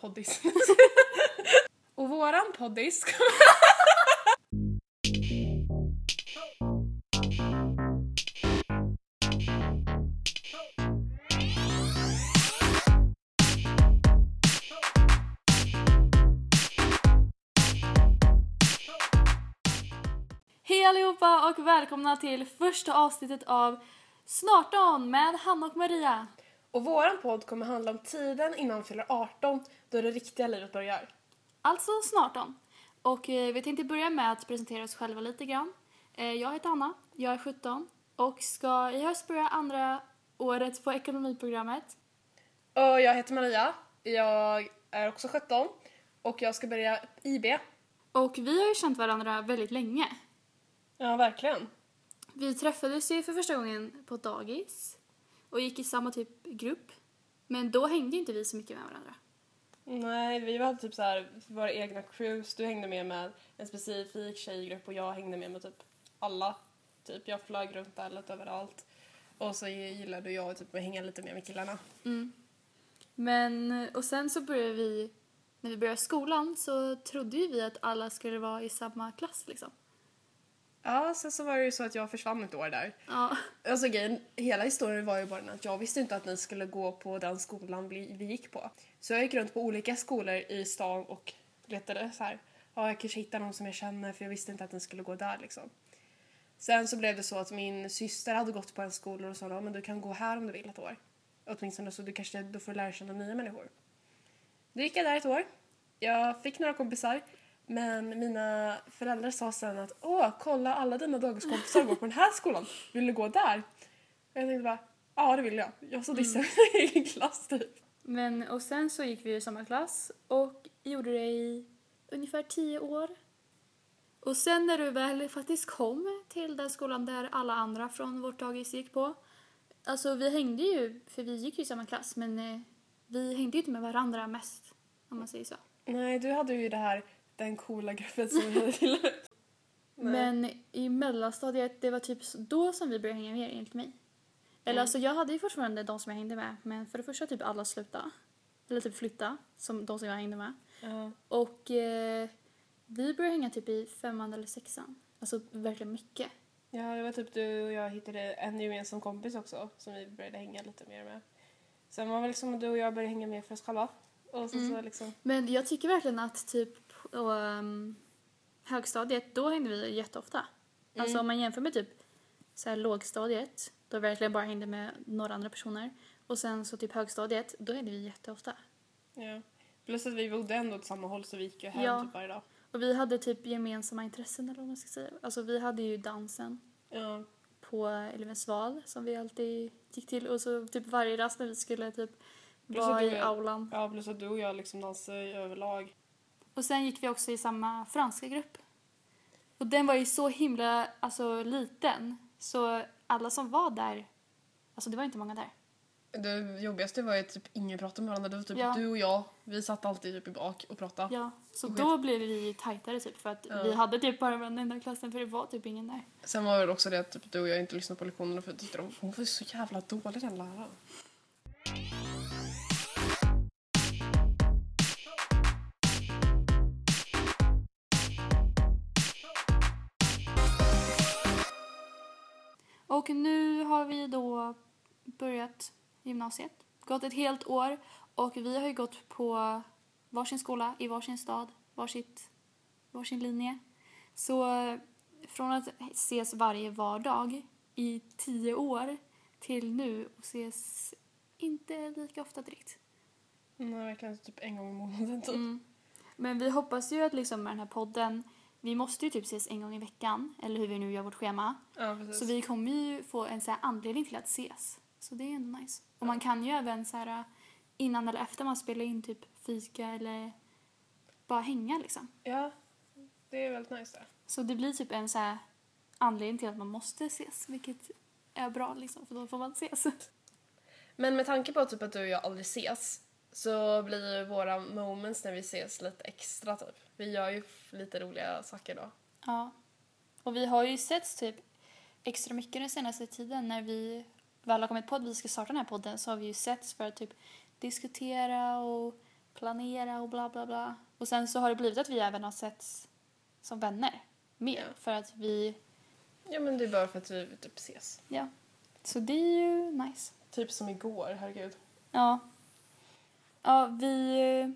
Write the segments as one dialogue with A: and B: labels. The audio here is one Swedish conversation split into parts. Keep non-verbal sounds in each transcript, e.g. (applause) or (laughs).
A: poddis. och våran poddis
B: Hej allihopa och välkomna till första avsnittet av Snarton med Hanna och Maria.
A: Och våran podd kommer handla om tiden innan man fyller 18 då det riktiga livet börjar.
B: Alltså Snarton. Och eh, vi tänkte börja med att presentera oss själva lite grann. Eh, jag heter Hanna, jag är 17 och ska i höst börja andra året på ekonomiprogrammet.
A: Och jag heter Maria, jag är också 17 och jag ska börja IB.
B: Och vi har ju känt varandra väldigt länge.
A: Ja, verkligen.
B: Vi träffades ju för första gången på dagis och gick i samma typ grupp. Men då hängde inte vi så mycket med varandra.
A: Nej, vi hade typ så här våra egna crews. Du hängde med med en specifik tjejgrupp och jag hängde med med typ alla. Typ jag flög runt där lite överallt. Och så gillade jag typ att hänga lite mer med killarna.
B: Mm. Men, och sen så började vi, när vi började skolan så trodde ju vi att alla skulle vara i samma klass liksom.
A: Ja, sen så var det ju så att jag försvann ett år där.
B: Ja.
A: Alltså grejen, hela historien var ju bara den att jag visste inte att ni skulle gå på den skolan vi, vi gick på. Så jag gick runt på olika skolor i stan och letade så här. Ja, jag kanske hittar någon som jag känner för jag visste inte att ni skulle gå där liksom. Sen så blev det så att min syster hade gått på en skola och sa ja, men du kan gå här om du vill ett år. Åtminstone så du kanske då får lära känna nya människor. Då gick jag där ett år. Jag fick några kompisar. Men mina föräldrar sa sen att åh, kolla alla dina dagiskompisar går på den här skolan. Vill du gå där? Och jag tänkte bara, ja det vill jag. Jag så dissade min egen klass typ.
B: Men, och sen så gick vi i samma klass och gjorde det i ungefär tio år. Och sen när du väl faktiskt kom till den skolan där alla andra från vårt dagis gick på. Alltså vi hängde ju, för vi gick ju i samma klass, men eh, vi hängde ju inte med varandra mest. Om man säger så.
A: Nej, du hade ju det här, den coola gruppen som gillade. (laughs) Nej.
B: Men i mellanstadiet, det var typ då som vi började hänga mer enligt mig. Eller
A: Mm.
B: alltså jag hade ju fortfarande de som jag hängde med, men för det första typ alla slutade. Eller typ flytta, som de som jag hängde med.
A: Ja.
B: Och eh, vi började hänga typ i femman eller sexan. Alltså verkligen mycket.
A: Ja, det var typ du och jag hittade en gemensam kompis också som vi började hänga lite mer med. Sen var det liksom du och jag började hänga mer för oss själva. Och så
B: Mm.
A: liksom,
B: Men jag tycker verkligen att typ på um, högstadiet, då hängde vi jätteofta. Alltså
A: Mm.
B: om man jämför med typ så här lågstadiet, då jag verkligen bara hängde med några andra personer. Och sen så typ högstadiet, då hängde vi jätteofta.
A: ja. Plus att vi bodde ändå åt samma håll så vi gick ju hem
B: Ja.
A: typ varje dag.
B: Och vi hade typ gemensamma intressen eller vad man ska säga. Alltså vi hade ju dansen
A: Ja.
B: på Elvensval som vi alltid gick till och så typ varje rast när vi skulle typ vara i aulan.
A: ja, plus att du och jag liksom dansade överlag.
B: Och sen gick vi också i samma franska grupp. Och den var ju så himla alltså, liten så alla som var där, alltså det var inte många där.
A: Det jobbigaste var ju typ ingen pratade med varandra. Det var typ
B: Ja.
A: du och jag. Vi satt alltid typ i bak och pratade.
B: Ja, så
A: Och
B: då blev vi tajtare typ för att
A: Ja.
B: vi hade typ bara varandra i den klassen för det var typ ingen där.
A: Sen var det också det att typ, du och jag inte lyssnade på lektionerna för de, hon var så jävla dålig den läraren.
B: Och nu har vi då börjat gymnasiet, gått ett helt år och vi har ju gått på varsin skola i varsin stad, varsitt, varsin linje. Så från att ses varje vardag i tio år till nu och ses inte lika ofta direkt.
A: Nej, verkligen typ en gång i månaden typ.
B: Mm. Men vi hoppas ju att liksom med den här podden, vi måste ju typ ses en gång i veckan, eller hur vi nu gör vårt schema.
A: Ja.
B: Så vi kommer ju få en så här anledning till att ses. Så det är ändå nice. Och man kan ju även så här innan eller efter man spelar in typ fika eller bara hänga liksom.
A: Ja, det är väldigt nice det.
B: Så det blir typ en så här anledning till att man måste ses, vilket är bra liksom för då får man ses.
A: Men med tanke på typ att du och jag aldrig ses så blir ju våra moments när vi ses lite extra typ. Vi gör ju lite roliga saker då.
B: Ja. Och vi har ju setts typ extra mycket den senaste tiden när vi väl har kommit på att vi ska starta den här podden så har vi ju setts för att typ diskutera och planera och bla bla bla. Och sen så har det blivit att vi även har setts som vänner mer
A: Ja.
B: för att vi,
A: Ja men det är bara för att vi typ ses.
B: ja. Så det är ju nice.
A: Typ som igår, herregud.
B: Ja. Ja, vi eh,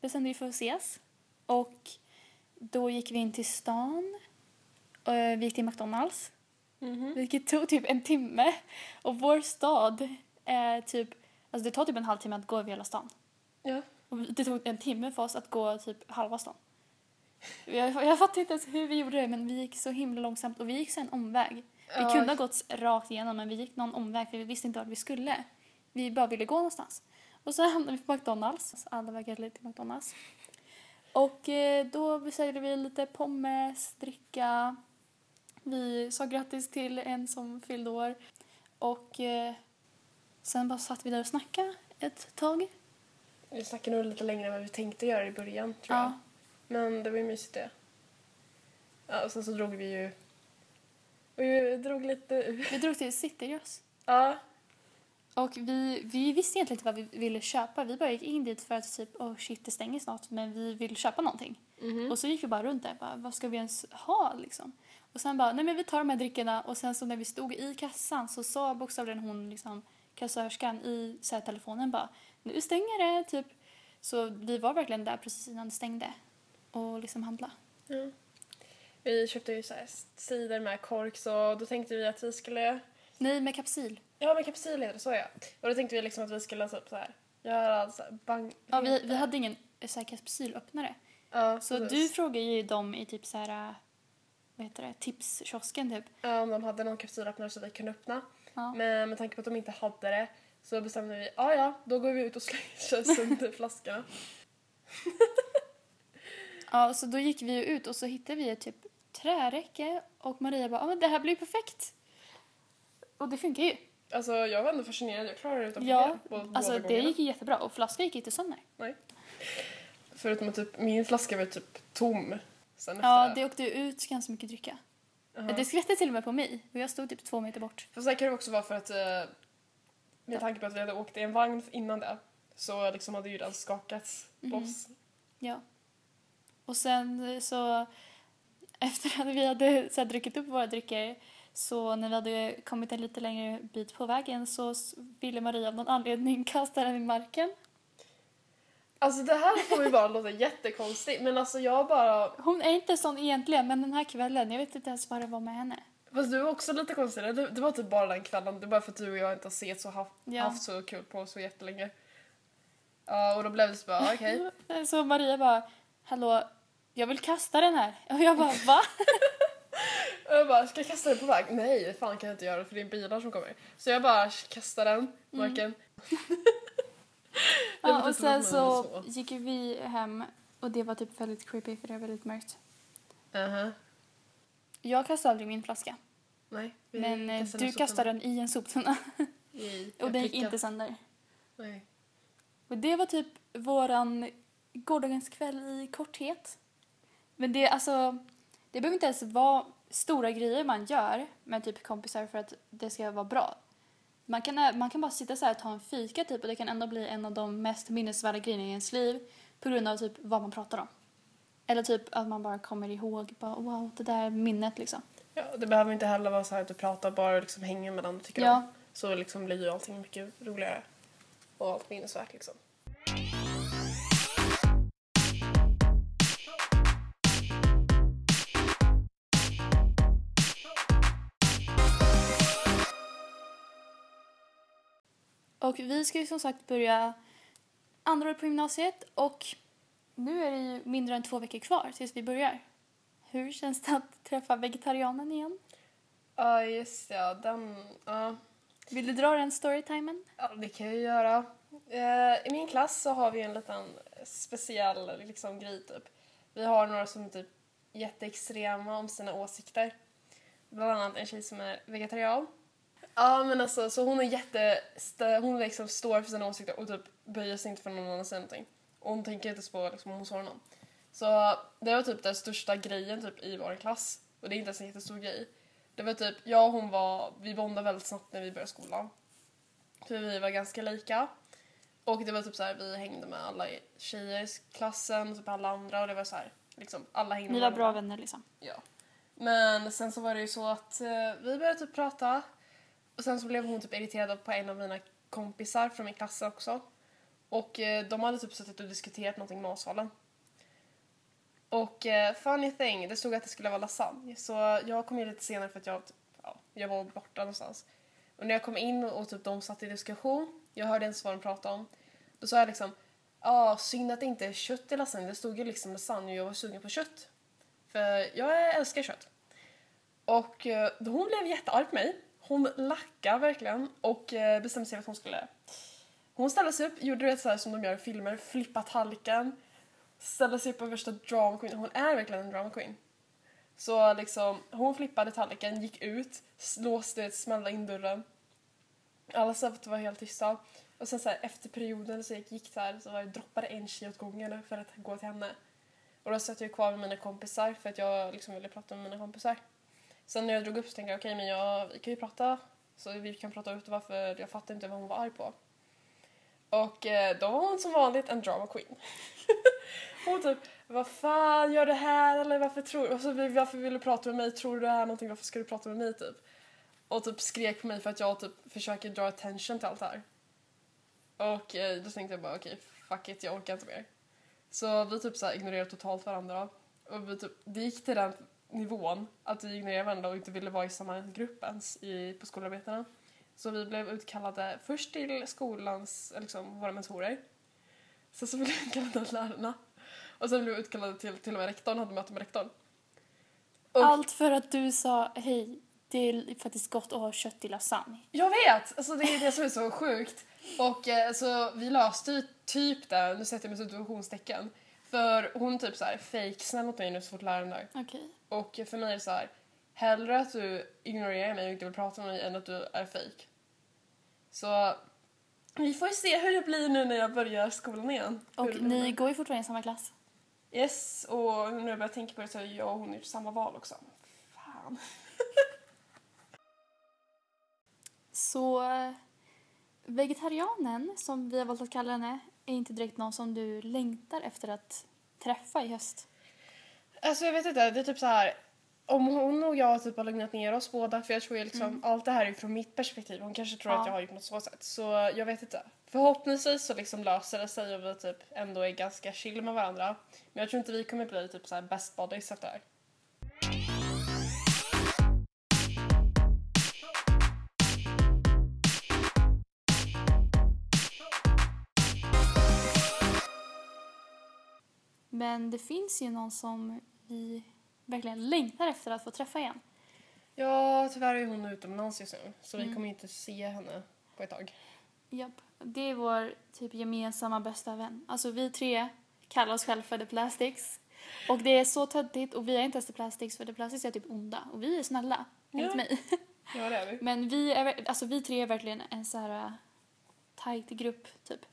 B: bestämde ju för att ses. Och då gick vi in till stan. Eh, Vi gick till McDonalds.
A: Mhm.
B: Vilket tog typ en timme. Och vår stad är typ... Alltså det tar typ en halvtimme att gå över hela stan.
A: Ja.
B: Och det tog en timme för oss att gå typ halva stan. Jag, jag fattar inte ens hur vi gjorde det men vi gick så himla långsamt och vi gick så en omväg. Vi
A: Ja.
B: kunde ha gått rakt igenom men vi gick någon omväg för vi visste inte vart vi skulle. Vi bara ville gå någonstans. Och så hamnade vi på McDonalds. Alla vägar ledde till McDonalds. Och eh, då beställde vi lite pommes, dricka. Vi sa grattis till en som fyllde år. Och eh, sen bara satt vi där och snackade ett tag.
A: Vi snackade nog lite längre än vad vi tänkte göra i början tror jag.
B: Ja.
A: Men det var ju mysigt det. Ja, och sen så drog vi ju... Vi drog lite...
B: Vi drog till Citygross.
A: Ja.
B: Och vi, vi visste egentligen inte vad vi ville köpa. Vi bara gick in dit för att typ, oh shit det stänger snart men vi vill köpa någonting.
A: Mhm.
B: Och så gick vi bara runt där, bara, vad ska vi ens ha liksom? Och sen bara, nej men vi tar de här dryckerna och sen så när vi stod i kassan så sa bokstavligen hon liksom, kassörskan i så här, telefonen bara, nu stänger det typ. Så vi var verkligen där precis innan det stängde och liksom handla.
A: Ja. Vi köpte ju så här cider med kork så då tänkte vi att vi skulle...
B: Nej, med kapsyl.
A: Ja men kapsyl heter det, så ja. Och då tänkte vi liksom att vi skulle typ så här göra så här bang...
B: Ja, vi, vi hade ingen eh, så här, kapsylöppnare.
A: Ja,
B: Så
A: precis.
B: du frågade ju dem i typ så här, vad heter det, tipskiosken typ.
A: Ja, om de hade någon kapsylöppnare så vi kunde öppna.
B: Ja.
A: Men med tanke på att de inte hade det så bestämde vi, ja ja, då går vi ut och slänger sönder (laughs) flaskorna.
B: Ja, så då gick vi ut och så hittade vi ett typ träräcke och Maria bara, ja men det här blir ju perfekt. Och det funkar ju.
A: Alltså jag var ändå fascinerad, jag klarade det utan
B: Ja,
A: problem
B: alltså
A: båda
B: det
A: gångerna.
B: gick jättebra och flaskan gick inte sönder.
A: Förutom att typ, min flaska var typ tom sen
B: Ja,
A: efter
B: det åkte ut ganska mycket dricka.
A: Jaha.
B: Det skvätte till och med på mig och jag stod typ två meter bort.
A: Fast det kan det också vara för att eh, med tanke på att vi hade åkt i en vagn innan det så liksom hade ju den skakats
B: Mhm.
A: loss.
B: Ja. Och sen eh, så (laughs) efter att vi hade så druckit upp våra drycker så när vi hade kommit en lite längre bit på vägen så ville Maria av någon anledning (laughs) kasta den i marken.
A: Alltså det här får ju bara låta jättekonstigt men alltså jag bara...
B: Hon är inte sån egentligen men den här kvällen, jag vet inte ens vad det var med henne.
A: Fast du var också lite konstig. Det, det var typ bara den kvällen. Det är bara för att du och jag inte har sett så haft,
B: Ja.
A: haft så kul på så jättelänge. Ja och då blev det så bara okej. (laughs)
B: Så Maria bara, hallå, jag vill kasta den här. Och jag bara, va? (laughs) (laughs)
A: Jag bara, ska jag kasta den på väg? Nej, det fan kan jag inte göra för det är bilar som kommer. Så jag bara kastar den på marken. Det var
B: Ja, och sen så
A: man
B: gick vi hem och det var typ väldigt creepy för det var väldigt mörkt.
A: Aha.
B: Jag kastade aldrig min flaska.
A: Nej.
B: Men eh, du kastade den i en soptunna
A: i- (laughs)
B: och den gick inte sönder.
A: Nej.
B: Och det var typ våran gårdagens kväll i korthet. Men det, alltså, det behöver inte ens vara stora grejer man gör med typ kompisar för att det ska vara bra. Man kan, man kan bara sitta så här och ta en fika typ och det kan ändå bli en av de mest minnesvärda grejerna i ens liv på grund av typ vad man pratar om. Eller typ att man bara kommer ihåg bara wow, det där minnet liksom.
A: Ja, det behöver inte heller vara så här att du pratar bara och liksom hänger med den du tycker
B: Ja.
A: om. Så liksom blir ju allting mycket roligare. Och allt minnesvärt liksom.
B: Och vi ska ju som sagt börja andra året på gymnasiet och nu är det ju mindre än två veckor kvar tills vi börjar. Hur känns det att träffa vegetarianen igen?
A: Ja, just ja. Den... Ja.
B: Vill du dra den storytimen?
A: Ja, det kan jag göra. Eh, I min klass så har vi en liten speciell liksom, grej typ. Vi har några som är typ jätteextrema om sina åsikter. Bland annat en tjej som är vegetarian. Ja men alltså så hon är jätte... Hon liksom står för sina åsikter och typ böjer sig inte för någon annan säger någonting. Och hon tänker inte på liksom, om hon svarar någon. Så det var typ den största grejen typ i vår klass. Och det är inte ens en jättestor grej. Det var typ, jag och hon var, vi bondade väldigt snabbt när vi började skolan. För vi var ganska lika. Och det var typ så här, vi hängde med alla tjejer i klassen och typ alla andra och det var så här, liksom alla hängde
B: Ni
A: med
B: var bra vänner liksom.
A: Ja. Men sen så var det ju så att eh, vi började typ prata och sen så blev hon typ irriterad på en av mina kompisar från min klass också. Och eh, de hade typ suttit och diskuterat någonting i matsalen. Och eh, funny thing, det stod att det skulle vara lasagne. Så jag kom in lite senare för att jag, typ, ja, jag var borta någonstans. Och när jag kom in och, och typ de satt i diskussion, jag hörde inte vad de pratade om. Då sa jag liksom, ja ah, synd att det inte är kött i lasagne. Det stod ju liksom lasagne och jag var sugen på kött. För jag älskar kött. Och eh, hon blev jättearg på mig. Hon lackade verkligen och eh, bestämde sig för att hon skulle... Hon ställde sig upp, gjorde det så här som de gör i filmer, flippa tallriken. Ställde sig upp och värsta drama queen. Hon är verkligen en drama queen. Så liksom, hon flippade tallriken, gick ut, låste, smällde in dörren. Alla satt var helt tysta. Och sen så här, efter perioden så gick, gick där så var jag droppade en tjej åt gången för att gå till henne. Och då satt jag kvar med mina kompisar för att jag liksom ville prata med mina kompisar. Sen när jag drog upp så tänkte jag okej men jag, vi kan ju prata så vi kan prata ut varför jag fattar inte vad hon var arg på. Och eh, då var hon som vanligt en drama queen. (laughs) hon typ vad fan gör du här eller varför tror alltså, varför vill du prata med mig? Tror du det här är någonting? Varför ska du prata med mig typ? Och typ skrek på mig för att jag typ försöker dra attention till allt det här. Och eh, då tänkte jag bara okej fuck it jag orkar inte mer. Så vi typ så här ignorerade totalt varandra. Och vi typ, det gick till den nivån att vi ignorerade varandra och inte ville vara i samma grupp ens i, på skolarbetena. Så vi blev utkallade först till skolans, liksom våra mentorer. Sen så blev vi utkallade av lärarna. Och sen blev vi utkallade till, till och med rektorn, hade möte med rektorn. Och-
B: Allt för att du sa hej, det är faktiskt gott att ha kött i lasagne.
A: Jag vet! Alltså det är det som är så sjukt. Och eh, så vi löste ju typ det, nu sätter jag med situationstecken. För hon typ så här fake snäll mot mig nu så fort läraren där.
B: Okej.
A: Och för mig är det så här, hellre att du ignorerar mig och inte vill prata med mig än att du är fake. Så vi får ju se hur det blir nu när jag börjar skolan igen. Hur
B: Och
A: blir.
B: ni går ju fortfarande i samma klass.
A: Yes, och nu när jag börjar tänka på det så har jag och hon gjort samma val också. Fan. (laughs)
B: Så eh, vegetarianen, som vi har valt att kalla henne, är inte direkt någon som du längtar efter att träffa i höst.
A: Alltså jag vet inte, det är typ så här. Om hon och jag typ har lugnat ner oss båda, för jag tror ju liksom allt det här är från mitt perspektiv. Hon kanske tror
B: Ja.
A: att jag har gjort något så sätt. Så jag vet inte. Förhoppningsvis så liksom löser det sig och vi typ ändå är ganska chill med varandra. Men jag tror inte vi kommer bli typ så här best buddies efter det här.
B: Men det finns ju någon som vi verkligen längtar efter att få träffa igen.
A: Ja, tyvärr är hon utomlands just nu. Så vi kommer inte se henne på ett tag.
B: Japp. Det är vår typ gemensamma bästa vän. Alltså vi tre kallar oss själva för The Plastics. Och det är så töntigt och vi är inte ens The Plastics för The Plastics är typ onda och vi är snälla. Enligt
A: Ja.
B: mig.
A: Ja, det är vi. (laughs)
B: Men vi, är, alltså vi tre är verkligen en så här uh, tight grupp typ.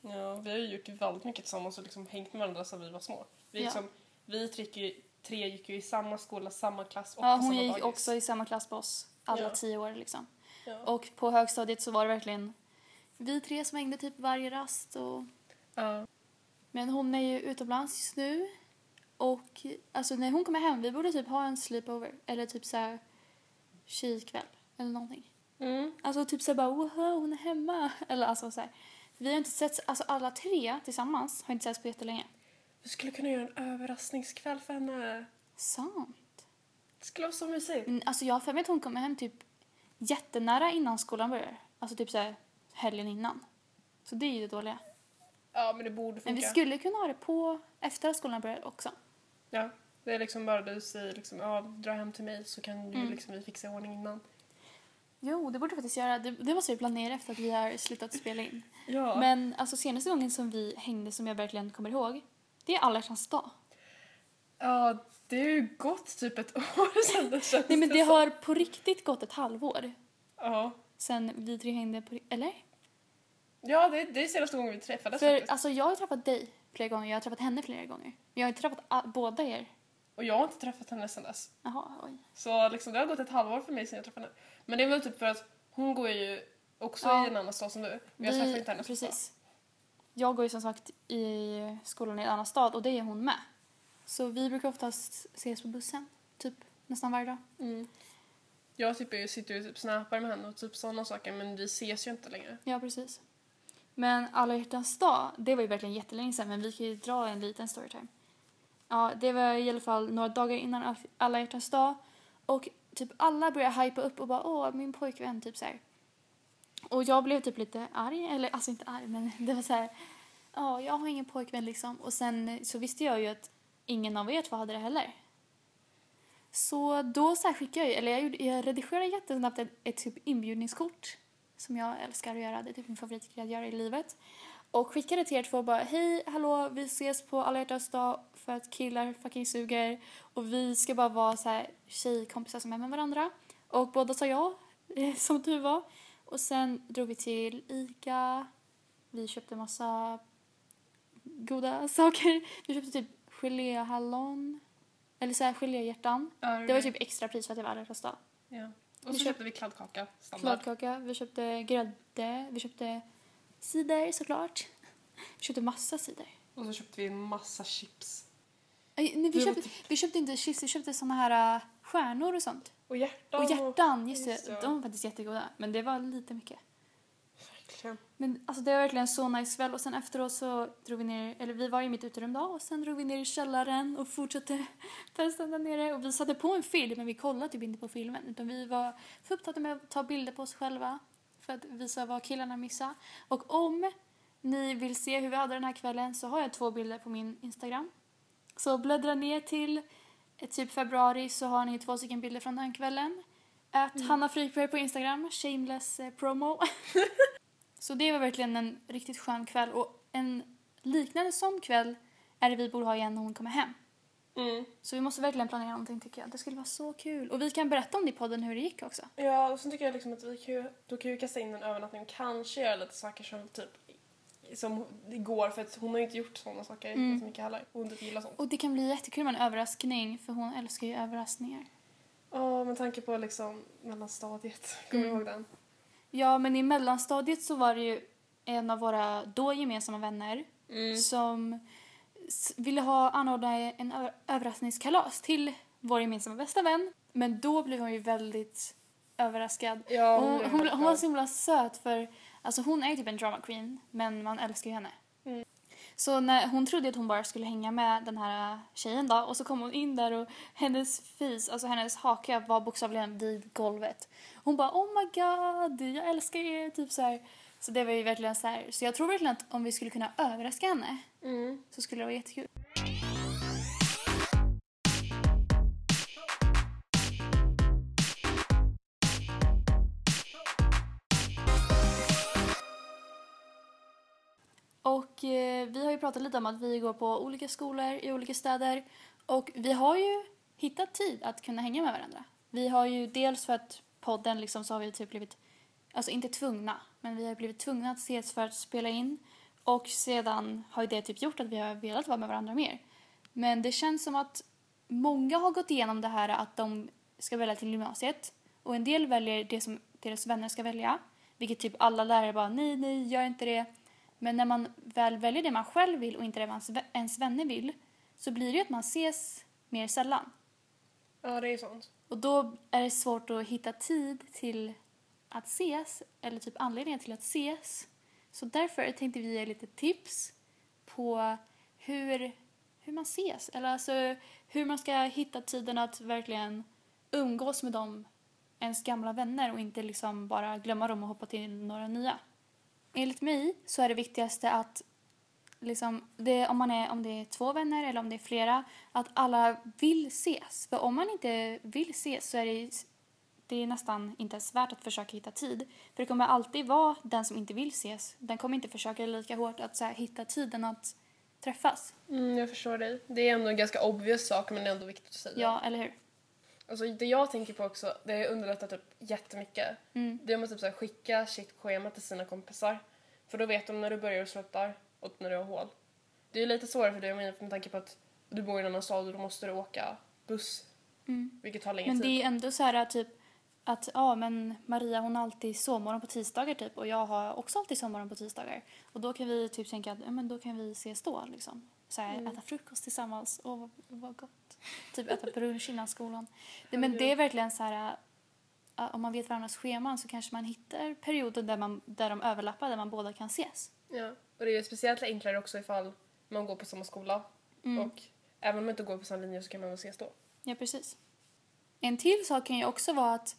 A: Ja, vi har ju gjort väldigt mycket tillsammans och liksom hängt med varandra sedan vi var små. Vi,
B: Ja.
A: liksom, vi tre, tre gick ju i samma skola, samma klass och
B: Ja,
A: på
B: hon
A: samma
B: gick
A: dagis.
B: också i samma klass på oss alla
A: Ja.
B: tio år liksom.
A: Ja.
B: Och på högstadiet så var det verkligen vi tre som hängde typ varje rast och
A: Ja.
B: Men hon är ju utomlands just nu. Och alltså när hon kommer hem, vi borde typ ha en sleepover. Eller typ så här tjejkväll. Eller någonting.
A: Mm.
B: Alltså typ så här bara wow, hon är hemma. (laughs) Eller alltså så här. Vi har inte sett, alltså alla tre tillsammans har inte setts på jättelänge.
A: Vi skulle kunna göra en överraskningskväll för henne.
B: Sant.
A: Det skulle vara så mysigt.
B: Men, Alltså jag har för mig att hon kommer hem typ jättenära innan skolan börjar. Alltså typ så här helgen innan. Så det är ju det dåliga.
A: Ja, men det borde funka.
B: Men vi skulle kunna ha det på efter att skolan börjar också.
A: Ja, det är liksom bara du säger liksom, ja, dra hem till mig så kan du
B: Mm.
A: liksom, vi fixa i ordning innan.
B: Jo, det borde vi faktiskt göra. Det, det måste vi planera efter att vi har slutat spela in.
A: Ja.
B: Men alltså senaste gången som vi hängde som jag verkligen kommer ihåg, det är alla hjärtans dag.
A: ja, det har ju gått typ ett (laughs) år sedan det känns
B: Nej men det har på riktigt gått ett halvår
A: Ja,
B: sen vi tre hängde på Eller?
A: ja det, det är senaste gången vi träffades
B: För
A: faktiskt.
B: alltså jag har träffat dig flera gånger, jag har träffat henne flera gånger. Men jag har inte träffat båda er.
A: Och jag har inte träffat henne sedan dess.
B: Jaha, oj.
A: Så liksom, det har gått ett halvår för mig sedan jag träffade henne. Men det är väl typ för att hon går ju också
B: Ja.
A: i en annan stad som du. Och jag träffar inte henne
B: precis. jag går ju som sagt i skolan i en annan stad och det är hon med. Så vi brukar oftast ses på bussen, typ nästan varje dag.
A: Mm. Jag typ, är- sitter ju typ snappar med henne och typ sådana saker men vi ses ju inte längre.
B: Ja, precis. Men alla hjärtans dag, det var ju verkligen jättelänge sedan men vi kan ju dra en liten storytime. Ja, det var i alla fall några dagar innan alla hjärtans dag och typ alla började hypa upp och bara åh, min pojkvän, typ så här. Och jag blev typ lite arg, eller alltså inte arg men (laughs) det var så här, ja, jag har ingen pojkvän liksom. Och sen så visste jag ju att ingen av er två hade det heller. Så då så här skickade jag, ju- eller jag, gjorde, jag redigerade jättesnabbt ett, ett typ inbjudningskort som jag älskar att göra, det är typ min favoritgrej att göra i livet. Och skickade till er två bara hej, hallå, vi ses på alla hjärtans dag för att killar fucking suger och vi ska bara vara så här tjejkompisar som är med varandra. Och båda sa ja, eh, (laughs) som tur var. Och sen drog vi till Ica, vi köpte massa goda (laughs) saker. Vi köpte typ geléhallon, eller så här geléhjärtan. Det var typ extra pris för att det var alla hjärtans dag.
A: Ja. Och
B: Vi
A: så
B: köp-
A: köpte vi kladdkaka, standard.
B: Kladdkaka, vi köpte grädde, vi köpte cider såklart. Vi köpte massa cider.
A: Och så köpte vi en massa chips.
B: Aj, nej, vi, köpte, vi köpte inte chips, vi köpte såna här äh, stjärnor och sånt.
A: Och hjärtan.
B: Och hjärtan, just
A: just
B: det.
A: det.
B: De var faktiskt jättegoda. Men det var lite mycket.
A: Verkligen.
B: Men alltså det var verkligen så nice kväll och sen efteråt så drog vi ner, eller vi var i mitt uterum då och sen drog vi ner i källaren och fortsatte (laughs) festa där nere och vi satte på en film men vi kollade typ inte på filmen utan vi var för upptagna med att ta bilder på oss själva för att visa vad killarna missade. Och om ni vill se hur vi hade den här kvällen så har jag två bilder på min Instagram. Så bläddra ner till eh, typ februari så har ni två stycken bilder från den kvällen. Att Hanna Frykberg på Instagram, shameless eh, promo. (laughs) Så det var verkligen en riktigt skön kväll och en liknande sån kväll är det vi borde ha igen när hon kommer hem.
A: Mm.
B: Så vi måste verkligen planera någonting tycker jag. Det skulle vara så kul. Och vi kan berätta om det i podden hur det gick också.
A: Ja, och sen tycker jag liksom att vi kan då kan vi kasta in en övernattning och kanske göra lite saker som typ som igår för att hon har ju inte gjort sådana saker
B: Mm.
A: så mycket heller. Och hon inte gillar sånt.
B: Och det kan bli jättekul med en överraskning för hon älskar ju överraskningar.
A: Ja, med tanke på liksom mellanstadiet. (laughs) Kommer du
B: Mm.
A: ihåg den?
B: Ja, men i mellanstadiet så var det ju en av våra då gemensamma vänner
A: Mm.
B: som ville ha anordna en överraskningskalas till vår gemensamma bästa vän. Men då blev hon ju väldigt överraskad.
A: Ja,
B: hon, hon,
A: helt
B: hon var så himla söt för alltså hon är ju typ en drama queen men man älskar ju henne.
A: Mm.
B: Så när, hon trodde att hon bara skulle hänga med den här tjejen då och så kom hon in där och hennes fis, alltså hennes haka var bokstavligen vid golvet. Hon bara oh my god, jag älskar er, typ så här. Så det var ju verkligen så här. Så jag tror verkligen att om vi skulle kunna överraska henne
A: Mm.
B: så skulle det vara jättekul. Och eh, vi har ju pratat lite om att vi går på olika skolor i olika städer och vi har ju hittat tid att kunna hänga med varandra. Vi har ju dels för att podden liksom så har vi typ blivit, alltså inte tvungna, men vi har blivit tvungna att ses för att spela in och sedan har det typ gjort att vi har velat vara med varandra mer. Men det känns som att många har gått igenom det här att de ska välja till gymnasiet och en del väljer det som deras vänner ska välja. Vilket typ alla lärare bara nej, nej, gör inte det. Men när man väl väljer det man själv vill och inte det man ens vänner vill så blir det ju att man ses mer sällan.
A: Ja, det är sånt.
B: Och då är det svårt att hitta tid till att ses eller typ anledningen till att ses. Så därför tänkte vi ge lite tips på hur, hur man ses. Eller alltså hur man ska hitta tiden att verkligen umgås med dem, ens gamla vänner och inte liksom bara glömma dem och hoppa till några nya. Enligt mig så är det viktigaste att liksom, det, om, man är, om det är två vänner eller om det är flera, att alla vill ses. För om man inte vill ses så är det, det är nästan inte ens värt att försöka hitta tid. För det kommer alltid vara den som inte vill ses. Den kommer inte försöka lika hårt att så här, hitta tiden att träffas.
A: Mm, jag förstår dig. Det är ändå en ganska obvious sak men det är ändå viktigt att säga.
B: Ja, eller hur?
A: Alltså, det jag tänker på också, det underlättar typ jättemycket.
B: Mm.
A: Det är att typ så här, skicka sitt schema till sina kompisar. För då vet de när du börjar och slutar och när du har hål. Det är lite svårare för dig med tanke på att du bor i en annan stad och då måste du åka buss.
B: Mm.
A: Vilket tar längre
B: Men
A: tid.
B: det är ändå så här typ att ja men Maria hon har alltid sovmorgon på tisdagar typ och jag har också alltid sovmorgon på tisdagar. Och då kan vi typ tänka att ja, men då kan vi ses då liksom. Så här, äta frukost tillsammans. Åh vad, vad gott. Typ äta (laughs) brunch innan skolan. Det, men det är verkligen så här äh, om man vet varandras scheman så kanske man hittar perioder där, man, där de överlappar där man båda kan ses.
A: Ja, och det är ju speciellt enklare också ifall man går på samma skola. Och även om man inte går på samma linje så kan man väl ses då.
B: Ja, precis. En till sak kan ju också vara att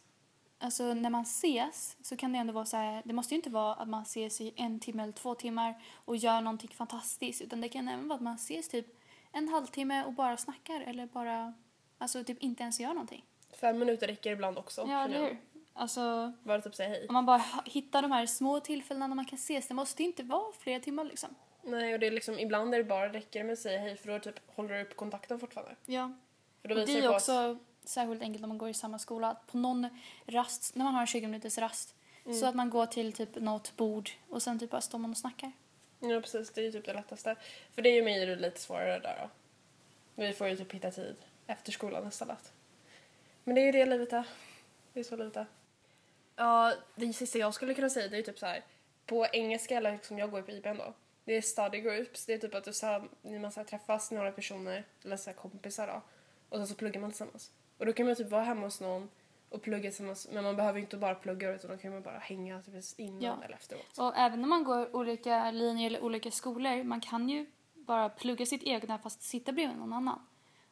B: alltså, när man ses så kan det ändå vara så här, det måste ju inte vara att man ses i en timme eller två timmar och gör någonting fantastiskt utan det kan även vara att man ses typ en halvtimme och bara snackar eller bara, alltså typ inte ens gör någonting.
A: Fem minuter räcker ibland också.
B: Ja, eller hur? Alltså,
A: Bara typ säga hej.
B: om man bara hittar de här små tillfällena när man kan ses, det måste inte vara flera timmar liksom.
A: Nej, och det är liksom, ibland är det bara räcker med att säga hej för då typ håller du upp kontakten fortfarande.
B: Ja.
A: För då
B: Och
A: visar
B: det är också särskilt enkelt om man går i samma skola. Att på någon rast, när man har en 20 minuters rast, så att man går till typ något bord och sen typ bara står man och snackar.
A: Ja, precis. Det är ju typ det lättaste. För det är ju mig lite svårare där då. Vi får ju typ hitta tid efter skolan istället. Men det är ju det livet är. Det är så livet är. Ja, det sista jag skulle kunna säga det är ju typ så här. På engelska, eller som jag går på IBM då. Det är study groups. Det är typ att du så här, ni man så här, träffas några personer, eller så här, kompisar då. Och sen så pluggar man tillsammans. Och då kan man typ vara hemma hos någon och plugga tillsammans. Men man behöver ju inte bara plugga utan då kan man bara hänga typ innan
B: Ja.
A: eller efteråt.
B: Och även om man går olika linjer eller olika skolor, man kan ju bara plugga sitt egna fast sitta bredvid någon annan.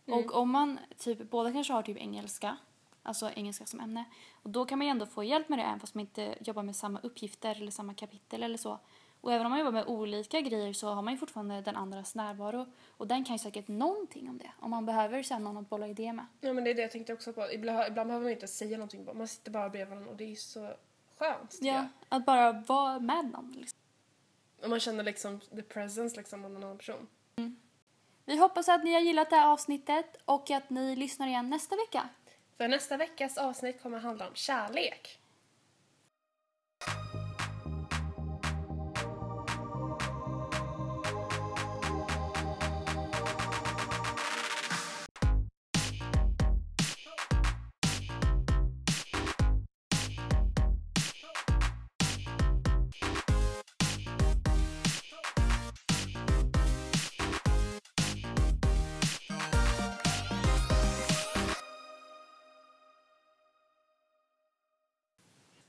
B: Och om man typ, båda kanske har typ engelska, alltså engelska som ämne, och då kan man ju ändå få hjälp med det även fast man inte jobbar med samma uppgifter eller samma kapitel eller så. Och även om man jobbar med olika grejer så har man ju fortfarande den andras närvaro och den kan ju säkert någonting om det om man behöver sen någon att bolla idé med.
A: Ja men det är det jag tänkte också på. Ibland, ibland behöver man inte säga någonting. Man sitter bara bredvid varandra och det är så skönt
B: Ja, att bara vara med någon. Liksom.
A: Och man känner liksom the presence liksom av en annan person.
B: Vi hoppas att ni har gillat det här avsnittet och att ni lyssnar igen nästa vecka.
A: För nästa veckas avsnitt kommer handla om kärlek.